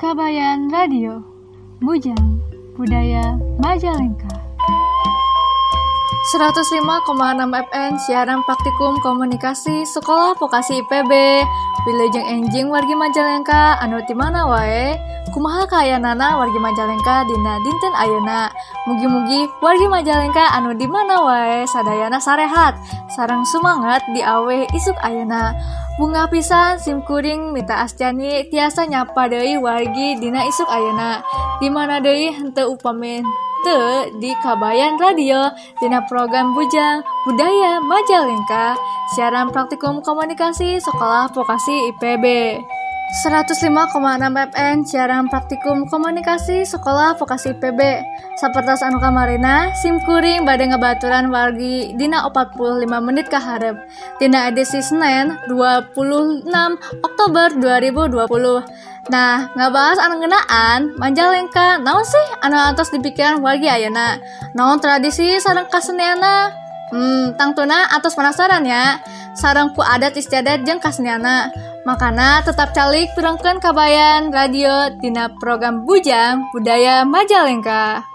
Kabayan Radio Bujang Budaya Majalengka. 105,6 FM siaran praktikum komunikasi Sekolah Vokasi IPB Wilujeng enjing wargi Majalengka anu di mana wae? Kumaha nana wargi Majalengka dina dinten ayeuna? Mugi-mugi wargi Majalengka anu di mana wae sadayana sarehat. Sarang semangat di awe isuk ayeuna bunga pisan simkuring mita asjani tiasa nyapa deui wargi dina isuk ayeuna di mana deui henteu upamin di Kabayan Radio Dina program Bujang Budaya Majalengka. Siaran praktikum komunikasi Sekolah Vokasi IPB 105,6 FM siaran praktikum komunikasi Sekolah Vokasi PB Sapertas anu kamarina simkuring badai ngebaturan wargi Dina 45 menit ke harap Dina edisi Senin 26 Oktober 2020 Nah ngabahas anu ngenaan Manjalengka naon sih anu atas dipikiran wargi ayana? Naon tradisi sarang kaseniana? Hmm tangtuna atas penasaran ya. Sarangku adat istiadat jeng kaseniana Makana tetap calik pirengkeun kabayan radio tina program Bujang Budaya Majalengka.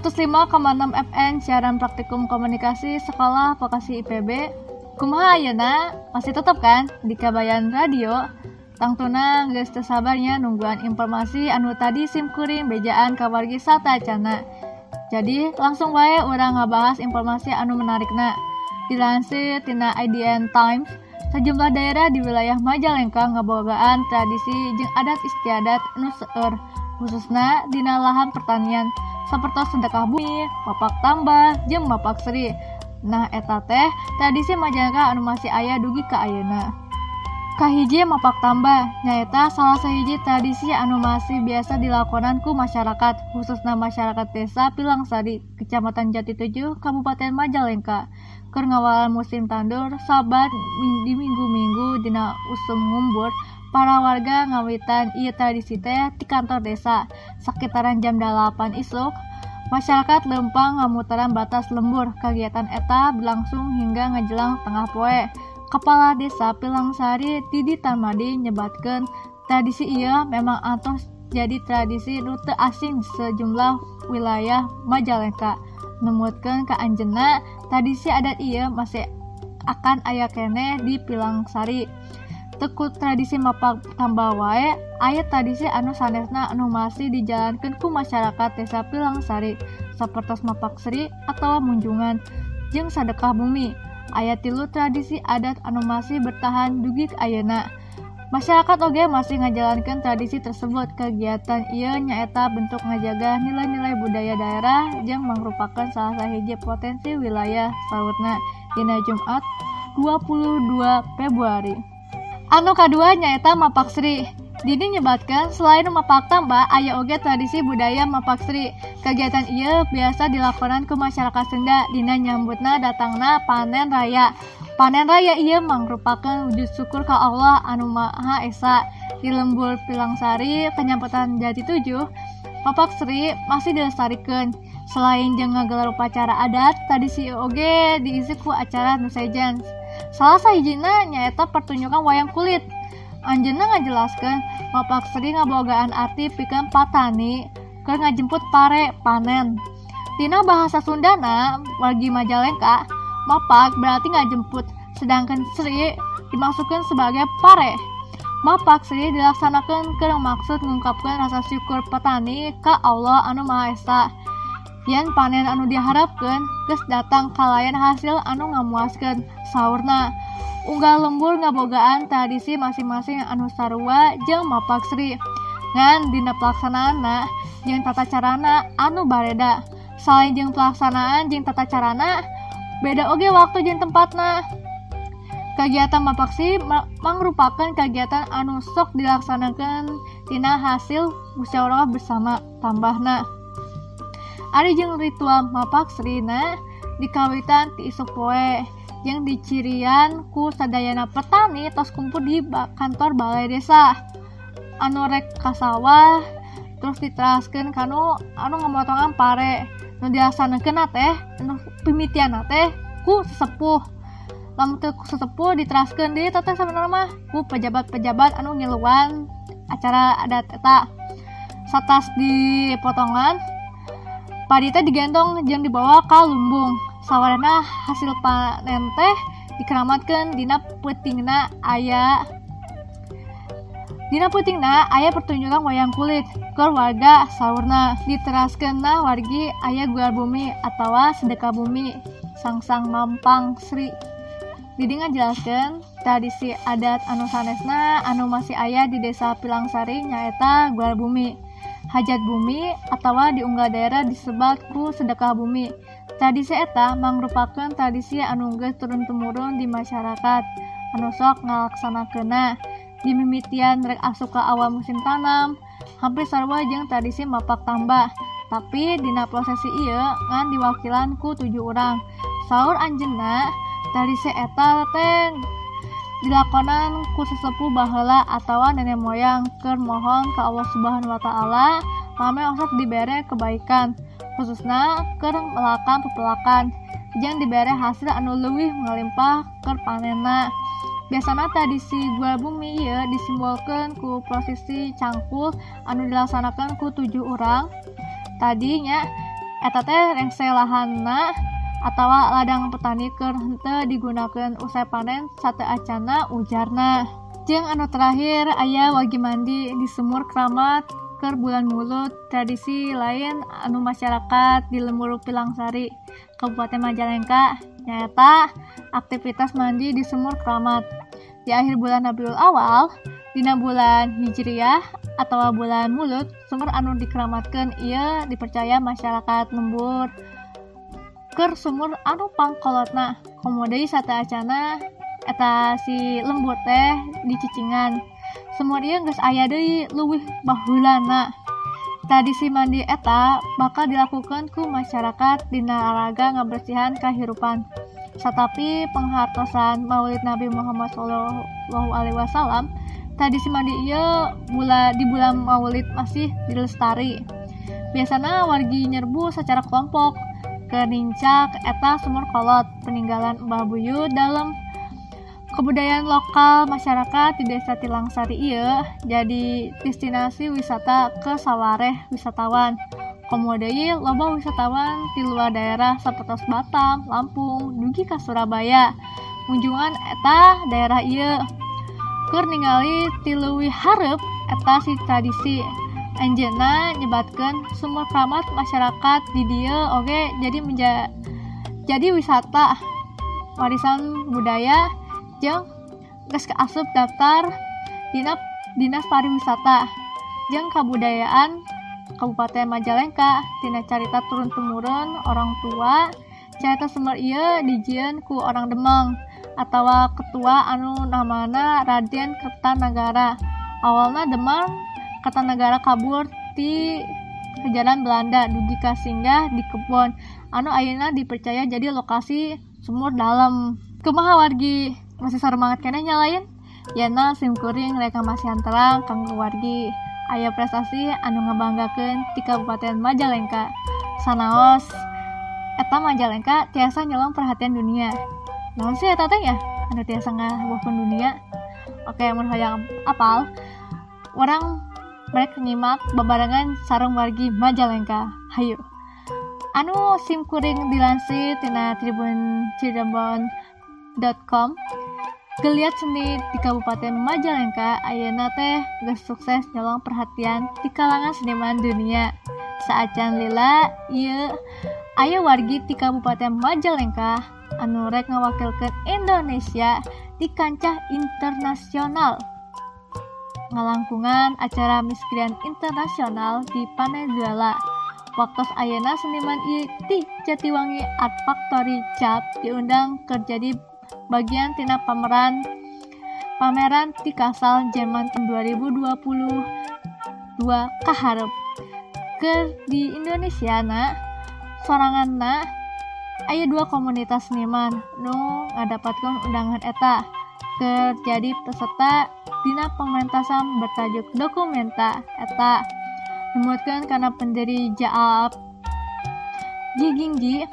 105,6 FN siaran praktikum komunikasi sekolah vokasi IPB kumaha ayeuna? Masih tetap kan di kabayan radio? Tangtuna geus teu sabarnya nungguan informasi anu tadi simkuring bejaan kawargi sata cana. Jadi langsung wae orang ngabahas informasi anu menarikna. Dilansir tina IDN Times sejumlah daerah di wilayah Majalengka ngabogaan tradisi jeung adat istiadat seueur khususna dina lahan pertanian seperti sedekah bumi, mapak tambah, jeung mapak seri. Nah, eta teh tradisi Majalengka anu masih ayah dugi ke ayeuna. Kahiji mapak tambah, nyaeta salah sahiji tradisi anu masih biasa dilakonan ku masyarakat, khususnya masyarakat desa Pilangsari, Kecamatan Jati Tujuh, Kabupaten Majalengka. Keur musim tandur, sabat di minggu-minggu dina usum ngumbur, para warga ngawitan iya tradisi teh di kantor desa sekitaran jam 8 isuk. Masyarakat lempang ngamutaran batas lembur kegiatan eta berlangsung hingga ngejelang tengah poe. Kepala desa Pilangsari Didi Tarmadi nyebatkan tradisi iya memang atos jadi tradisi rute asing sejumlah wilayah Majalengka. Nemutkan ke Anjena tradisi adat iya masih akan ayah kene di Pilangsari tekut tradisi mapak tambah wae ayat tradisi anu sanesna anu masih dijalankan ku masyarakat desa Pilangsari seperti mapak seri atau munjungan jeung sedekah bumi. Ayat tilu tradisi adat anu masih bertahan dugi ayeuna. Masyarakat oge masih ngajalankan tradisi tersebut. Kegiatan ia nyaeta bentuk ngajaga nilai-nilai budaya daerah yang merupakan salah sahiji potensi wilayah sautna dina Jumat 22 Februari Anu kedua nyaeta Mapak Sri. Dini nyebatkan selain mapak tambah, ayah oge tradisi budaya Mapak Sri. Kegiatan ia biasa dilakukan ke masyarakat Sunda dina nyambutna datangna panen raya. Panen raya ia merupakan wujud syukur ke Allah anu Maha Esa. Di lembur Pilangsari, penyambutan Jati Tujuh, Mapak Sri masih dilestarikan. Selain jeung gelar upacara adat, tradisi oge diisi ku acara nusajen salah sahijina nyaeta pertunjukan wayang kulit. Anjena ngajelaskan mapak sering ngabogaan arti pikan patani ke ngajemput pare panen. Tina bahasa Sundana wargi Majalengka mapak berarti ngajemput sedangkan Sri dimasukkan sebagai pare. Mapak Sri dilaksanakan ke maksud mengungkapkan rasa syukur petani ke Allah anu Maha Esa Yan panen anu diharapkan kes datang kalayan hasil anu ngamuaskan sauna unggah lembur ngabogaan tradisi masing-masing anu sarua jeung mapaksri. Ngan dina pelaksanaan jeung tata carana anu bareda. Selain jeung pelaksanaan jeung tata carana beda oge waktu jeung tempatna. Kegiatan mapaksi merupakan kegiatan anu sok dilaksanakan tina hasil musyawarah bersama tambahna. Ari jeung ritual mapak Srina dikawitan ti isuk poe yang dicirian ku sadayana petani tos kumpul di kantor balai desa. Anu rek kasawah terus diteraskan kanu anu ngamotongan pare nu dilaksanakeun teh anu pimitian teh ku sesepuh. Lamun teu sesepuh diteraskan di teteh sebenarnya mah ku pejabat-pejabat anu ngiluan acara adat eta. Satas di potongan parita digendong yang dibawa ke lumbung. Sawarna hasil panen teh dikeramatkan dina petingna ayah Dina putingna ayah pertunjukan wayang kulit. Keluarga sauna diteraskan nah wargi ayah guar bumi atau sedekah bumi. Sangsang mampang Sri. Didi ngajelaskan tradisi adat anu sanesna anu masih ayah di desa Pilangsari nyaeta guar bumi. hajat bumi atau diunggah daerah disebabku sedekah bumi. Tradisi eta merupakan tradisi anungges turun-temurun di masyarakat. Anusok ngalaksanakeuna di mimitian rek asup ka awal musim tanam hampir sarwa jeung tradisi mapak tambah tapi dina prosesi iya ngan diwakilan ku tujuh orang Saur anjena tradisi eta teh dilakonan ku sesepuh baheula atau nenek moyang ke mohon ke Allah Subhanahu wa taala mame osok dibere kebaikan. Khususnya ke melakukan pepelakan jangan dibere hasil anu leuwih mengelimpah ke panena biasanya tradisi gua bumi ya disimbolkan ku prosesi cangkul anu dilaksanakan ku tujuh orang tadinya eta teh rengse lahanna atau ladang petani keur henteu digunakan usai panen sate acana ujarna. Jeung anu terakhir ayah wagi mandi di sumur keramat ke bulan mulut. Tradisi lain anu masyarakat di lembur Pilangsari Kabupaten Majalengka nyata aktivitas mandi di sumur keramat. Di akhir bulan Nabiul Awal dina bulan Hijriah atau bulan mulut sumur anu dikeramatkan ia dipercaya masyarakat lembur ker sumur anu pangkolotna komodai sate acana eta si lembur teh di cicingan. Semua dia nggak ayah deh luwih bahulana tradisi mandi eta bakal dilakukan ku masyarakat di naraga ngabersihan kehidupan tetapi penghartosan maulid Nabi Muhammad Shallallahu Alaihi Wasallam tradisi mandi iya bula di bulan maulid masih dilestari. Biasanya wargi nyerbu secara kelompok ke nincak eta sumur kolot peninggalan Mbah Buyut dalam kebudayaan lokal masyarakat di desa Tilangsari iya jadi destinasi wisata ke sawareh wisatawan. Komodai loba wisatawan di luar daerah seperti Batam, Lampung, dugi ke Surabaya. Kunjungan eta daerah iya keur ningali tiluwi harep eta si tradisi Anjena nyebatkan semua keramat masyarakat di dia oke jadi menja jadi wisata warisan budaya jeung geus asup daftar dina dinas pariwisata jeung kabudayaan Kabupaten Majalengka. Tina carita turun temurun orang tua carita sumber iya dijieun ku orang Demang atau ketua anu namana Raden Kertanagara. Awalnya Demang Kertanagara kabur di kejaran Belanda dugi singgah di kebun anu ayeuna dipercaya jadi lokasi sumur dalam. Kumaha wargi? Masih seru banget kena nyalain? Yana sim kuring mereka masih terang kanggo wargi. Ayah prestasi anu ngebanggakan di Kabupaten Majalengka. Sanaos eta Majalengka tiasa nyolong perhatian dunia. Namun sih eta teh ya? Anu tiasa ngabuhkeun dunia. Oke mun hoyong apal. Orang mereka nyimak bebarengan sarung wargi Majalengka. Hayu. Anu sim kuring dilansir tina tribun cirebon.com Geliat seni di Kabupaten Majalengka Ayeuna teh gak sukses nyolong perhatian di kalangan seniman dunia. Saacan lila iya Ayo wargi di Kabupaten Majalengka anu rek ngawakilkan Indonesia di kancah internasional ngalangkungan acara Miss Grand Internasional di Venezuela waktu Ayana seniman di Jatiwangi Art Factory Cap diundang kerja di bagian tina pameran pameran di Kasal Jerman tahun 2022 kaharep. Ke di Indonesia na sorangan na aya dua komunitas seniman nu ngadapatkan undangan eta terjadi peserta Dina pementasan bertajuk dokumenta eta. Dimutkan karena pendiri Jaab Jigingji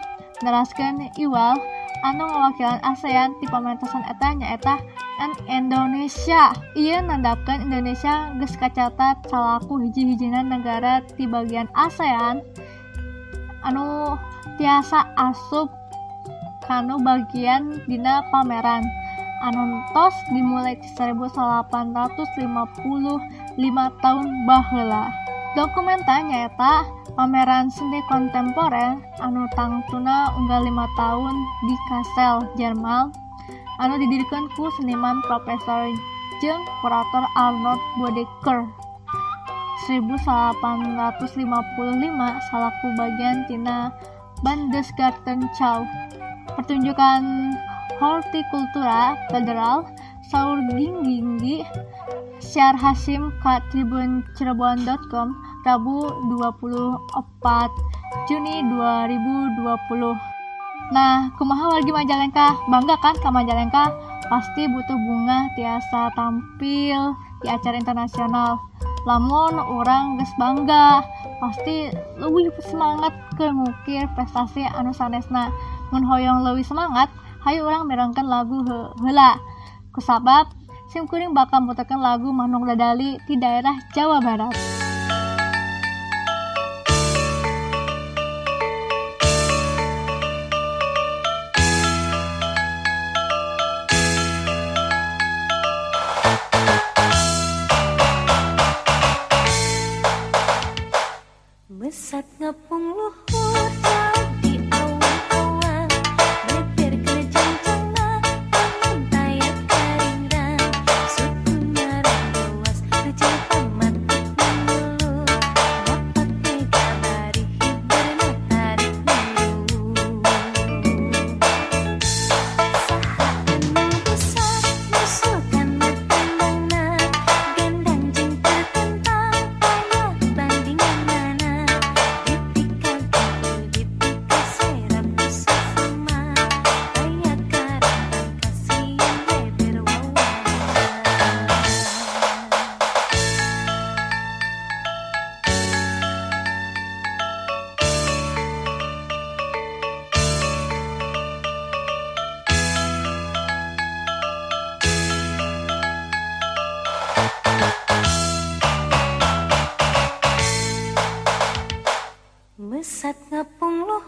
neraskan Iwal anu mewakilan ASEAN di pementasan eta nyaeta an Indonesia. Ia nandapkan Indonesia geus kacatat salaku hiji-hijinan negara di bagian ASEAN. Anu tiasa asup kanu bagian dina pameran. Anu tos dimulai 1855 tahun baheula. Dokumenta nyaeta pameran seni kontemporer anu tangtuna unggal 5 tahun di Kassel, Jerman anu didirikan ku seniman Profesor jeung kurator Arnold Bodecker. 1855 salaku bagian tina Bandesgarten Chow pertunjukan hortikultura federal Saur Ginggi Syar Hasim ka Tribun Cirebon.com Rabu 24 Juni 2020 Nah, kumaha wargi Majalengka? Bangga kan ke Majalengka? Pasti butuh bunga tiasa tampil di acara internasional. Lamun orang ges bangga, pasti lebih semangat ke ngukir prestasi anu sanesna. Mun hoyong lebih semangat, hayu orang merangkan lagu heula. Kusabab, sim kuring bakal mutekan lagu Manung Dadali di daerah Jawa Barat. 那崩落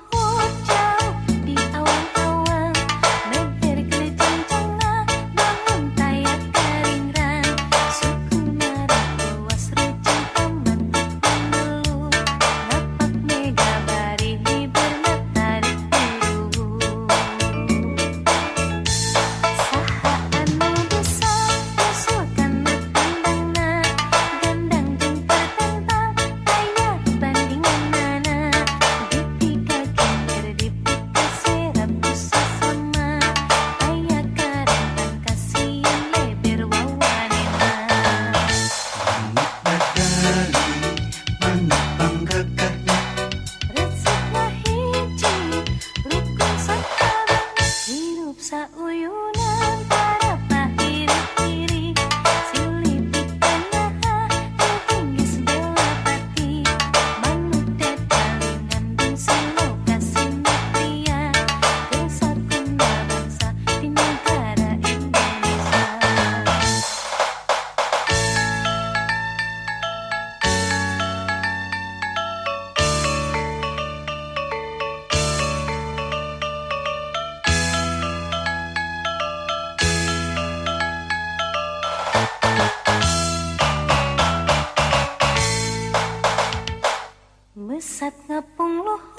Nusat ngepung luhur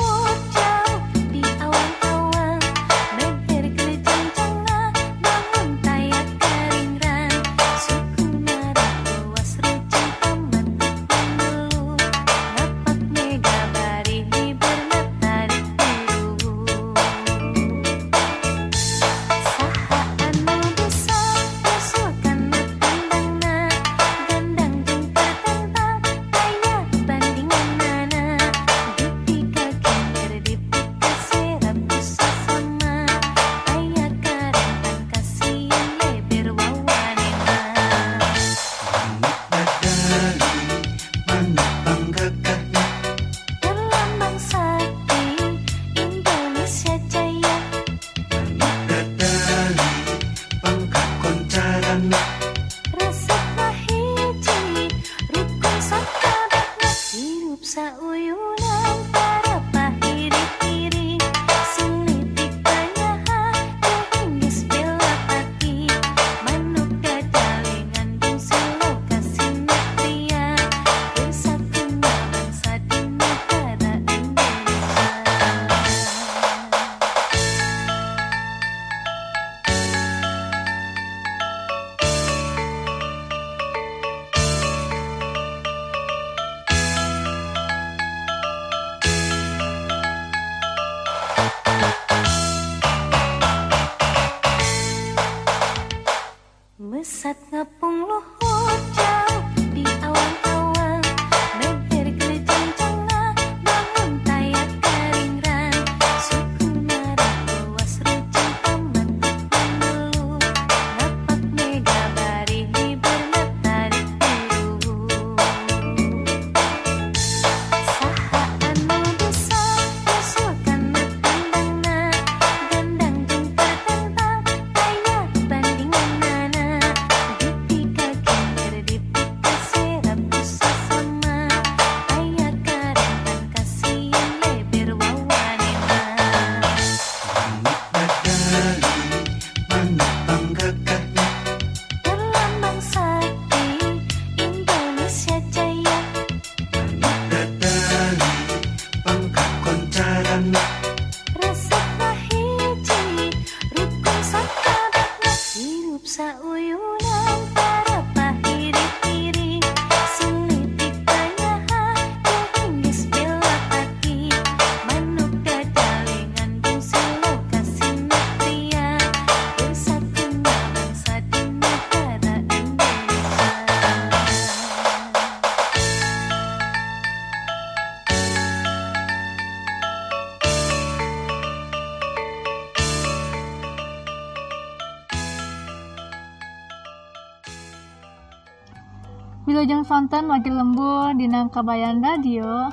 Wilujeng Sonten Wagi Lembur Dinang Kabayan Radio.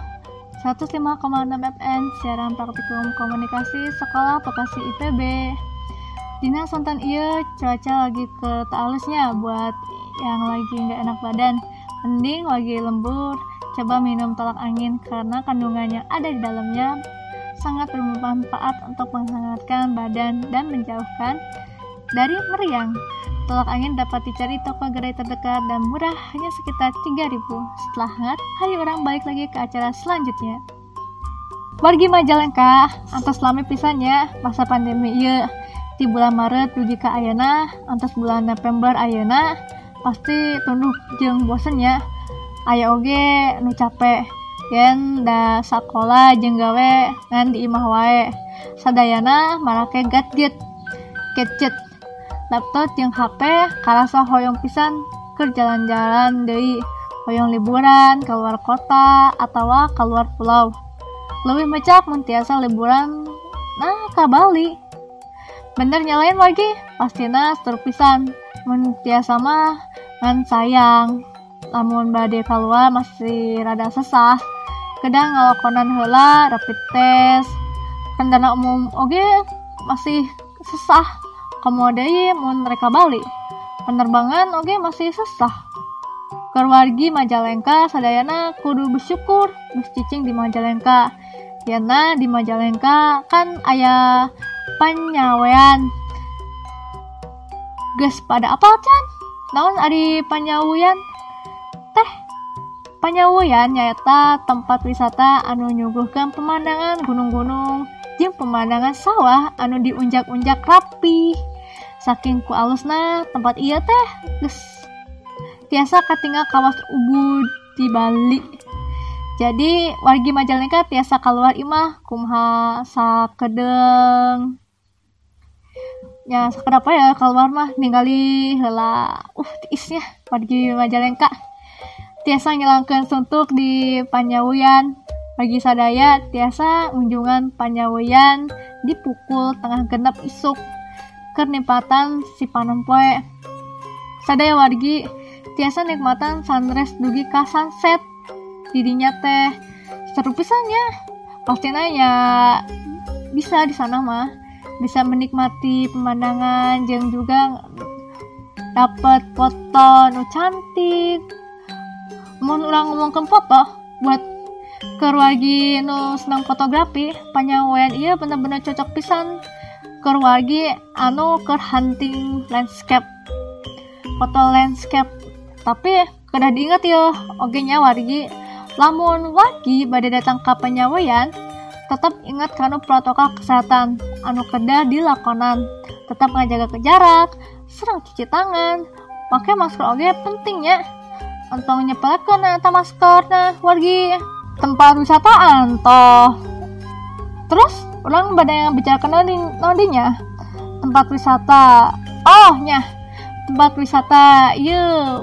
105,6 FM siaran praktikum komunikasi sekolah vokasi IPB Dina Sonten iya cuaca lagi ke taalusnya buat yang lagi nggak enak badan. Mending lagi lembur coba minum tolak angin karena kandungannya ada di dalamnya sangat bermanfaat untuk menghangatkan badan dan menjauhkan dari meriang Tolak angin dapat dicari toko gerai terdekat dan murah hanya sekitar 3000. Setelah hangat, hari orang balik lagi ke acara selanjutnya. Wargi Majalengka, antas lami pisannya masa pandemi iya di bulan Maret dugi ke Ayana, antas bulan November Ayana pasti tunduk jeng bosennya. Aya oge nu capek yen da sekolah jeng gawe ngan di imah wae. Sadayana marake gadget gadget laptop yang HP karasa hoyong pisan ke jalan-jalan dari hoyong liburan keluar kota atau keluar pulau. Lebih mecak mentiasa liburan nah ke Bali. Bener nyalain lagi pastinya terpisan mentiasa mah ngan sayang. Namun badai keluar masih rada sesah. Kadang ngalakonan hela rapid test. Kendana umum oke masih sesah komodai mun mereka balik. Penerbangan oke okay, masih susah. Keluargi Majalengka sadayana kudu bersyukur bus cicing di Majalengka. Yana di Majalengka kan ayah penyawean ges pada apa can naon ari panyawian teh panyawian nyata tempat wisata anu nyuguhkan pemandangan gunung-gunung jeung pemandangan sawah anu diunjak-unjak rapi. Saking ku alusna tempat iya teh geus tiasa katinggal kawas ubud di Bali. Jadi wargi Majalengka tiasa keluar imah kumha sakedeng. Ya apa ya keluar mah ningali hela uh tiisnya wargi Majalengka. Tiasa ngilangkan suntuk di Panyawian bagi sadaya tiasa unjungan Panyawian di pukul tengah genap isuk kenipatan si panempoe sadaya wargi tiasa nikmatan sunrise dugi ka sunset. Dirinya teh seru pisannya pasti nanya bisa di sana mah. Bisa menikmati pemandangan yang juga dapat foto nu cantik. Mau orang ngomongkan foto buat keluarga nu senang fotografi panyawayan iya bener-bener cocok pisan. Keur wagi anu keur hunting landscape foto landscape. Tapi kena diingat ya oke nya wargi lamun wagi pada datang ke penyawian tetap ingat kanu protokol kesehatan anu kedah dilakonan. Tetap ngajaga ke jarak serang cuci tangan pakai masker oke pentingnya. Untuk nyepelekan atau masker nah wargi tempat wisata antoh terus orang pada yang bicara nodi nodinya tempat wisata. Oh nya tempat wisata iya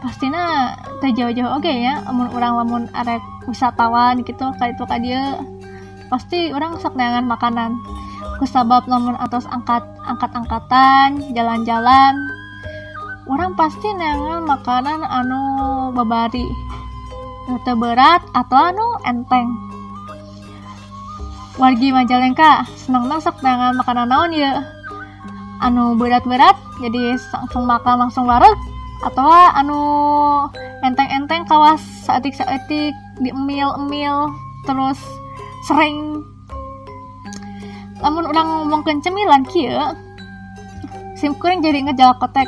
pastinya teh jauh-jauh oke ya amun orang lamun arek wisatawan gitu kayak itu ka dia pasti orang sok neangan makanan. Kusabab lamun atas angkat angkat angkatan jalan-jalan. Orang pasti neangan makanan anu babari nu teu berat atau anu enteng. Wargi Majalengka senang masak dengan makanan naon ya anu berat-berat jadi langsung makan langsung wareg atau anu enteng-enteng kawas seetik-seetik di emil-emil terus sering. Namun orang ngomongkan cemilan kia sim kuring jadi ngejala kotek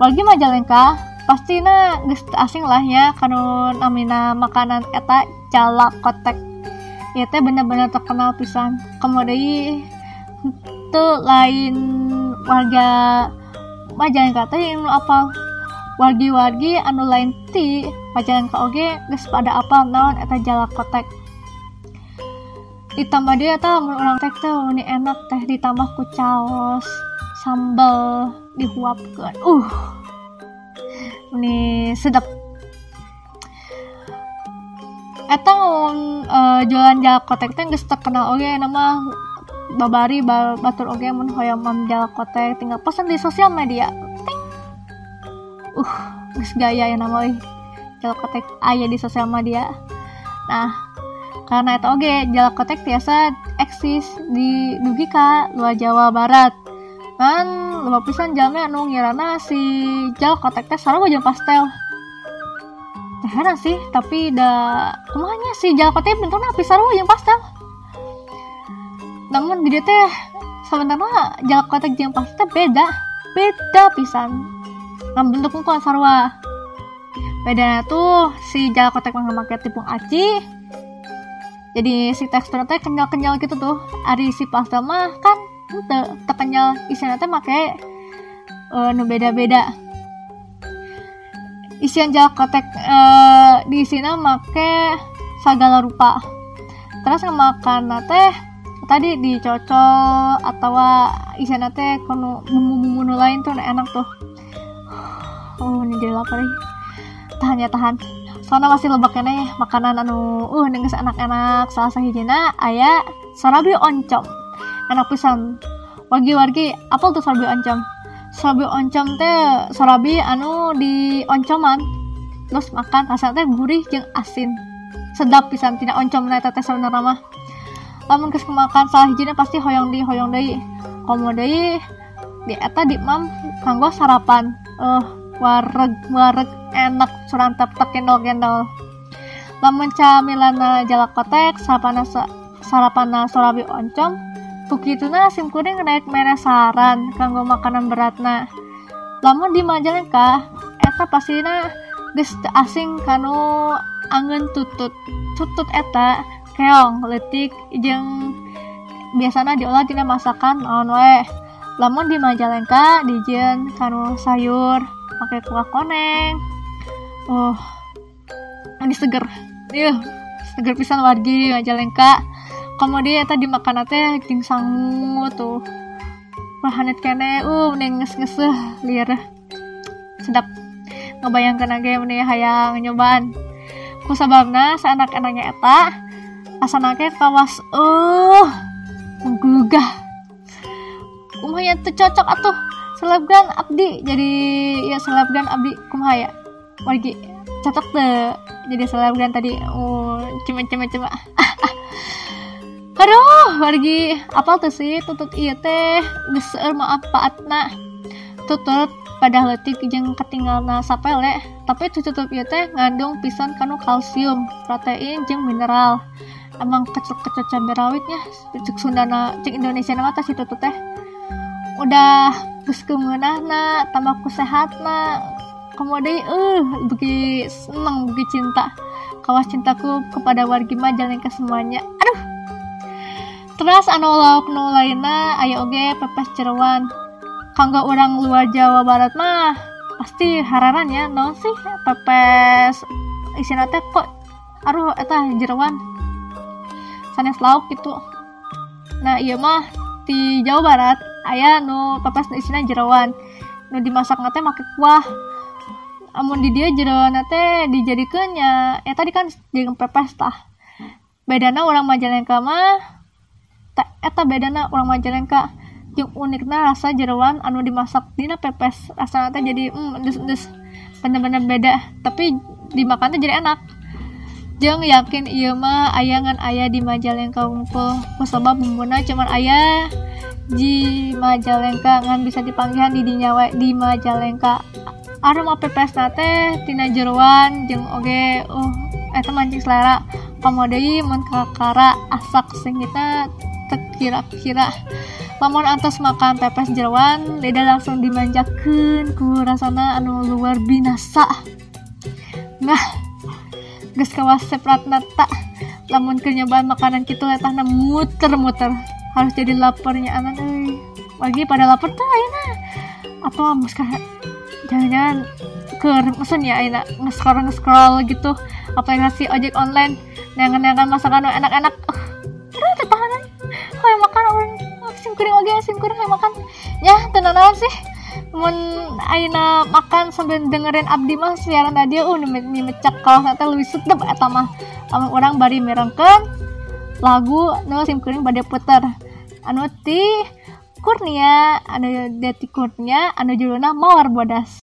lagi Majalengka pastinya geus asing lah ya kanu namina makanan eta jala kotek. Ya teh bener-bener terkenal pisan. Kemudian itu lain warga Majalengka teh yang apa wargi-wargi anu lain ti Majalengka oge geus pada apa naon eta jala kotek. Ditambah dia tah mun urang teh teh ini enak teh ditambah ku caos sambal dihuapkeun. Uh ini sedap. Eta mun uh, jualan jala kotek teh geus terkenal oge nama babari ba- batur oge mun hoyong mam jala kotek tinggal pesan di sosial media. Ting. uh geus gaya ya nama euy. Jala kotek di sosial media. Nah karena itu oge jala kotek biasa eksis di dugi ka luar Jawa Barat kan lupa pisan jalmi anu ngirana si jala kotek teh sarua jeung pastel. Teh sih tapi da kumanya si jala kotek bentukna api sarua jeung pastel. Namun di teh sebenarnya jala kotek jeung pastel beda. Beda pisan. Ngan bentuk muka sarua. Bedanya tuh si jala kotek mah make tepung aci. Jadi si teksturnya teh kenyal-kenyal gitu tuh. Ari si pastel mah kan ente terkenyal isinya teh make uh, nu beda-beda. Isian jala kotek uh, di sini make segala rupa. Terus ngemakan teh tadi dicocol atau isian teh kono bumbu-bumbu lain tuh enak tuh. Oh ini jadi lapar nih. Tahan ya tahan. Soalnya masih lebak nih makanan anu uh nengis enak-enak. Salah sahijina aya sarabi oncom enak pisan. Wargi-wargi apa tuh sarabi oncom. Sarabi oncom teh sarabi anu di oncoman. Terus makan rasanya teh gurih jeung asin. Sedap pisan tidak oncom na eta teh sebenarnya mah lamun geus makan salah hijina pasti hoyong di hoyong deui. Komo deui di eta di mam kanggo sarapan. Eh wareg wareg enak surantap tak kendol kendol lamun camilana jala kotek sarapana sa, sarapana sorabi oncom tukituna sim kuring naik mere saran kanggo makanan beratna lamun di Majalengka eta pastina geus asing kanu angen tutut tutut eta keong letik jeung biasana diolah tina masakan naon wae. Lamun di Majalengka dijieun kanu sayur pakai kuah koneng. Oh ini seger. Iya seger pisan wargi Majalengka kemudian eta dimakan teh jeung sangu tuh. Pahanet kene. Uh mending nges-ngeseh liar sedap. Ngebayangkan aja mending hayang nyobaan ku sababna seenak-enaknya eta asanake kawas uh menggugah. Kumaya tuh cocok atuh. Selebgram abdi jadi ya selebgram abdi kumaya wargi cocok deh. Jadi selebgram tadi oh cuma cuma cuma aduh wargi. Apa tuh sih? Tutut iya teh. Geser maaf paatna tutut pada letik jeung ketinggalna sapele. Tapi tutup ieu teh ngandung pisan kanu kalsium protein jeung mineral. Emang kecil-kecil cabai rawitnya. Cek Sundana cek Indonesia nama tas itu teh. Udah geus keungeunahna tambah ku sehatna. Kemudian eh begi seneng begi cinta. Kawas cintaku kepada wargi Majalengka semuanya. Aduh terus anu lauk nu lainna aya oge pepes jeroan kanggo orang luar Jawa Barat mah pasti hararan ya naon sih pepes? Isina teh kok aduh eta jeroan sanes lauk gitu. Nah iya mah di Jawa Barat aya nu pepes nu isina jeroan nu dimasak nate make kuah. Amun di dia jero nate dijadikannya ya tadi kan jeung pepes tah. Bedana orang Majalengka mah eta bedana orang Majalengka jeung unikna rasa jeroan anu dimasak dina pepes. Rasa teh jadi mm endes endes bener-bener beda tapi dimakan teh jadi enak. Jeng yakin iya mah ayangan ayah di Majalengka unggul kusabab bumbuna cuman ayah di Majalengka ngan bisa dipanggihan di dinyawa di Majalengka. Aroma pepes nate tina jeruan jeung oge uh eta mancing selera. Pamodei mun kakara asak sing kita tekira-kira lamun antos makan pepes jeruan lidah langsung dimanjakeun ku rasana anu luar binasa. Nah geus kawas sepratna tak lamun keur nyobaan makanan kitu letahna muter-muter. Harus jadi laparnya anak lagi pada lapar tuh ayeuna. Atau mus jangan-jangan ke mesen ya ayeuna. Nge-scroll nge-scroll gitu. Aplikasi ojek online. Nengan-nengan masakan anu enak-enak. Uh, udah hoy makan orang sim kuring oge sim kuring makan. Ya tenan sih. Mun aina makan sambil dengerin abdi mah siaran radio. Uh mecak kalau kata lebih sedep eta mah. Orang bari merengkeun lagu nu sim kuring bade puter. Anu ti Kurnia anu deti Kurnia anu judulna Mawar Bodas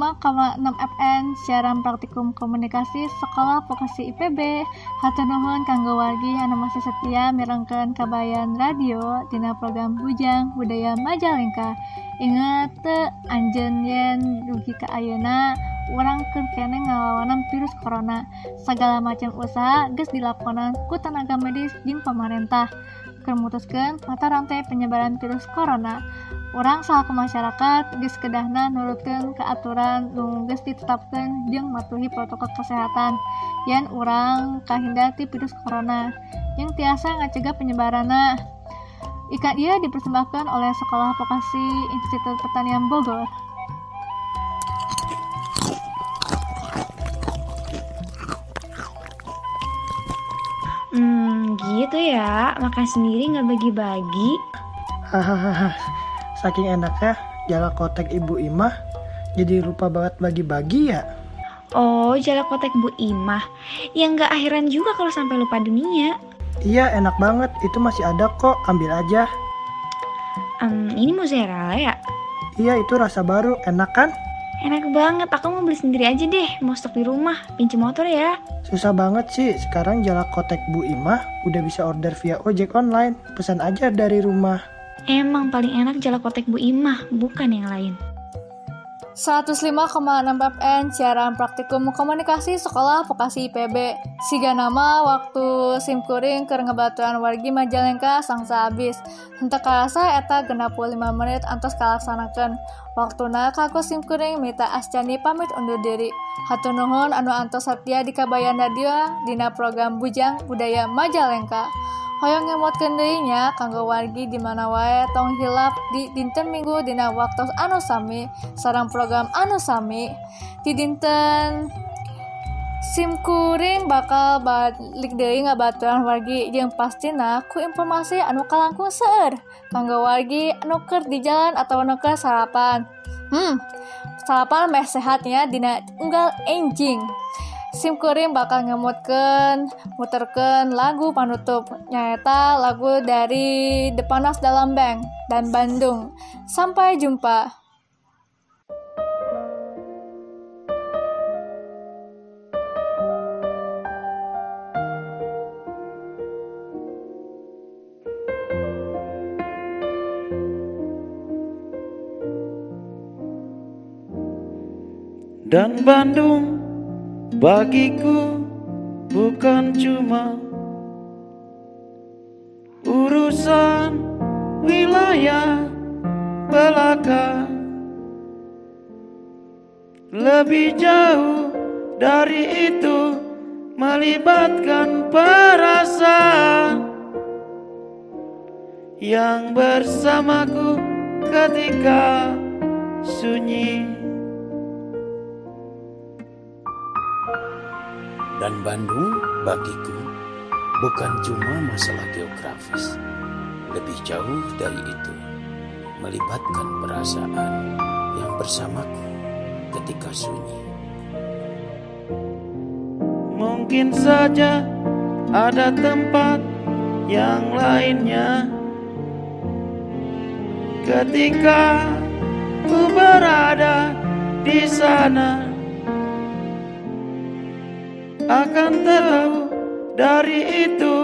105,6 FM siaran praktikum komunikasi Sekolah Vokasi IPB Hatur nuhun kanggo wargi anu masih setia mirengkeun kabayan radio dina program Bujang Budaya Majalengka. Ingat teu anjeun yen dugi ka ayeuna urang keur kene ngalawanan virus corona. Segala macam usaha geus dilakonan ku tenaga medis jeung pemerintah. Keur mutuskeun mata rantai penyebaran virus corona. Orang salah ke masyarakat geus kedahna nurutkeun ke aturan nu geus ditetapkeun jeung matuhi protokol kesehatan yen urang kahinda ti virus corona yang tiasa ngacegah penyebaranna. Ikan ia dipersembahkan oleh Sekolah Vokasi Institut Pertanian Bogor. Hmm, gitu ya. Makan sendiri nggak bagi-bagi. Hahaha, saking enaknya jala kotek ibu Imah jadi lupa banget bagi-bagi ya. Oh, jala kotek Bu Imah. Ya nggak akhiran juga kalau sampai lupa dunia. Iya enak banget, itu masih ada kok, ambil aja. Em, ini mozzarella ya? Iya itu rasa baru, enak kan? Enak banget. Aku mau beli sendiri aja deh. Mau stok di rumah. Pinjam motor ya. Susah banget sih, sekarang jala kotek Bu Imah udah bisa order via ojek online, pesan aja dari rumah. Emang paling enak jala kotek Bu Imah, bukan yang lain. 105,6 FM siaran praktikum komunikasi sekolah vokasi IPB siga nama waktu simkuring keur ngebatuan wargi Majalengka sangsa habis. Henteu karasa eta genap 5 menit antos kalaksanakeun. Waktuna kaku simkuring mita ascani pamit undur diri. Hatur nuhun anu antos satya di kabayan radio dina program Bujang Budaya Majalengka Hoyong ngemotkeun deui nya kanggo wargi di mana wae tong hilap di dinten Minggu dina waktu anu sami sareng program anu sami. Di dinten simkuring bakal balik deui ngabaturan wargi jeung pastina ku informasi anu kalangkung seueur kanggo wargi anu keur di jalan atau anu keur sarapan. Hmm sarapan meh sehatnya dina unggal enjing Simkuring bakal ngemutkeun muterkeun lagu panutup nyaeta lagu dari The Panas Dalam Bank dan Bandung. Sampai jumpa. Dan Bandung bagiku bukan cuma urusan wilayah belaka. Lebih jauh dari itu melibatkan perasaan yang bersamaku ketika sunyi Dan Bandung bagiku bukan cuma masalah geografis. Lebih jauh dari itu, melibatkan perasaan yang bersamaku ketika sunyi. Mungkin saja ada tempat yang lainnya ketika ku berada di sana akan tahu dari itu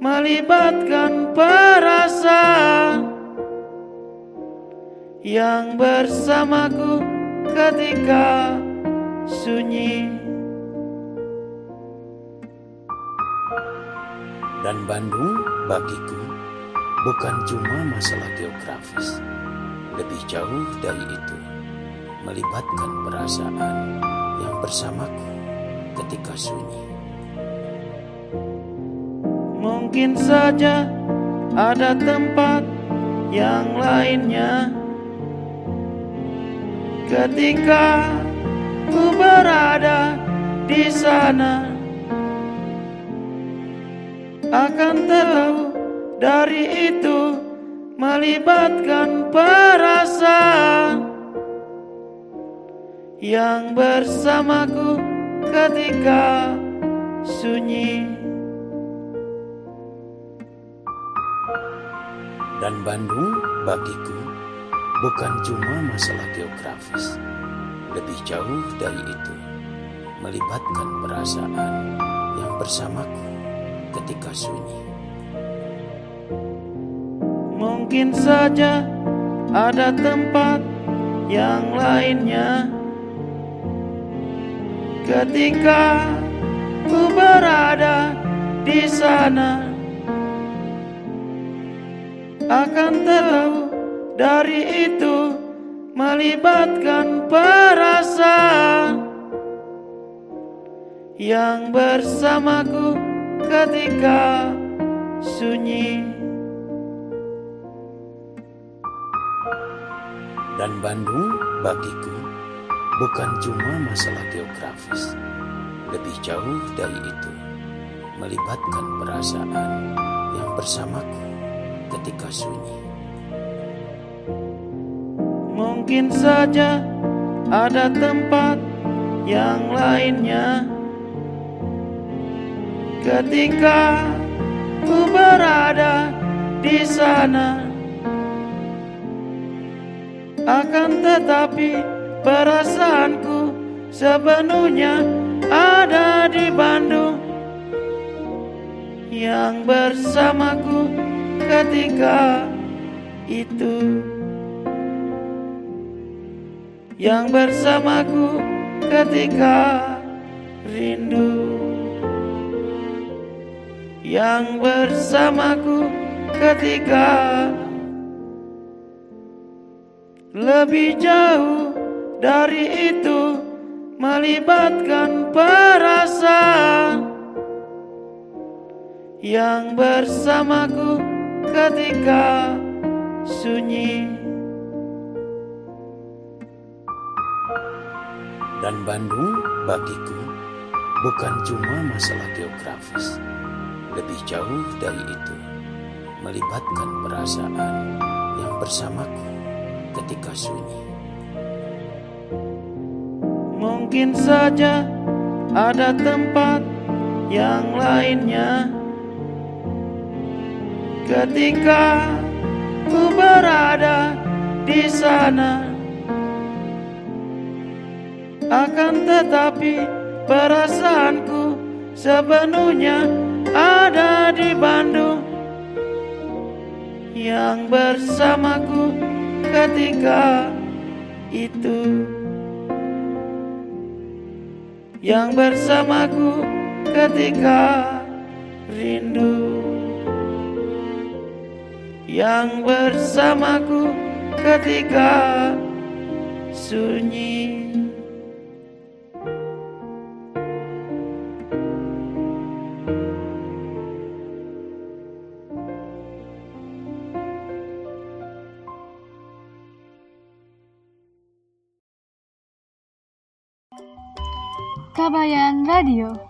melibatkan perasaan yang bersamaku ketika sunyi Dan Bandung bagiku bukan cuma masalah geografis. Lebih jauh dari itu, melibatkan perasaan yang bersamaku ketika sunyi. Mungkin saja ada tempat yang lainnya. Ketika ku berada di sana akan tahu dari itu melibatkan perasaan yang bersamaku ketika sunyi Dan Bandung bagiku bukan cuma masalah geografis. Lebih jauh dari itu, melibatkan perasaan yang bersamaku ketika sunyi. Mungkin saja ada tempat yang lainnya ketika ku berada di sana akan tahu dari itu melibatkan perasaan yang bersamaku ketika sunyi. Dan Bandung bagiku bukan cuma masalah geografis, lebih jauh dari itu, melibatkan perasaan yang bersamaku ketika sunyi. Mungkin saja ada tempat yang lainnya ketika ku berada di sana akan tetapi perasaanku sepenuhnya ada di Bandung yang bersamaku ketika itu yang bersamaku ketika rindu. Yang bersamaku ketika lebih jauh dari itu melibatkan perasaan. Yang bersamaku ketika sunyi. Dan Bandung bagiku bukan cuma masalah geografis, lebih jauh dari itu, melibatkan perasaan yang bersamaku ketika sunyi. Mungkin saja ada tempat yang lainnya ketika ku berada di sana. Akan tetapi perasaanku sepenuhnya ada di Bandung. Yang bersamaku ketika itu. Yang bersamaku ketika rindu yang bersamaku ketika sunyi. Kabayan Radio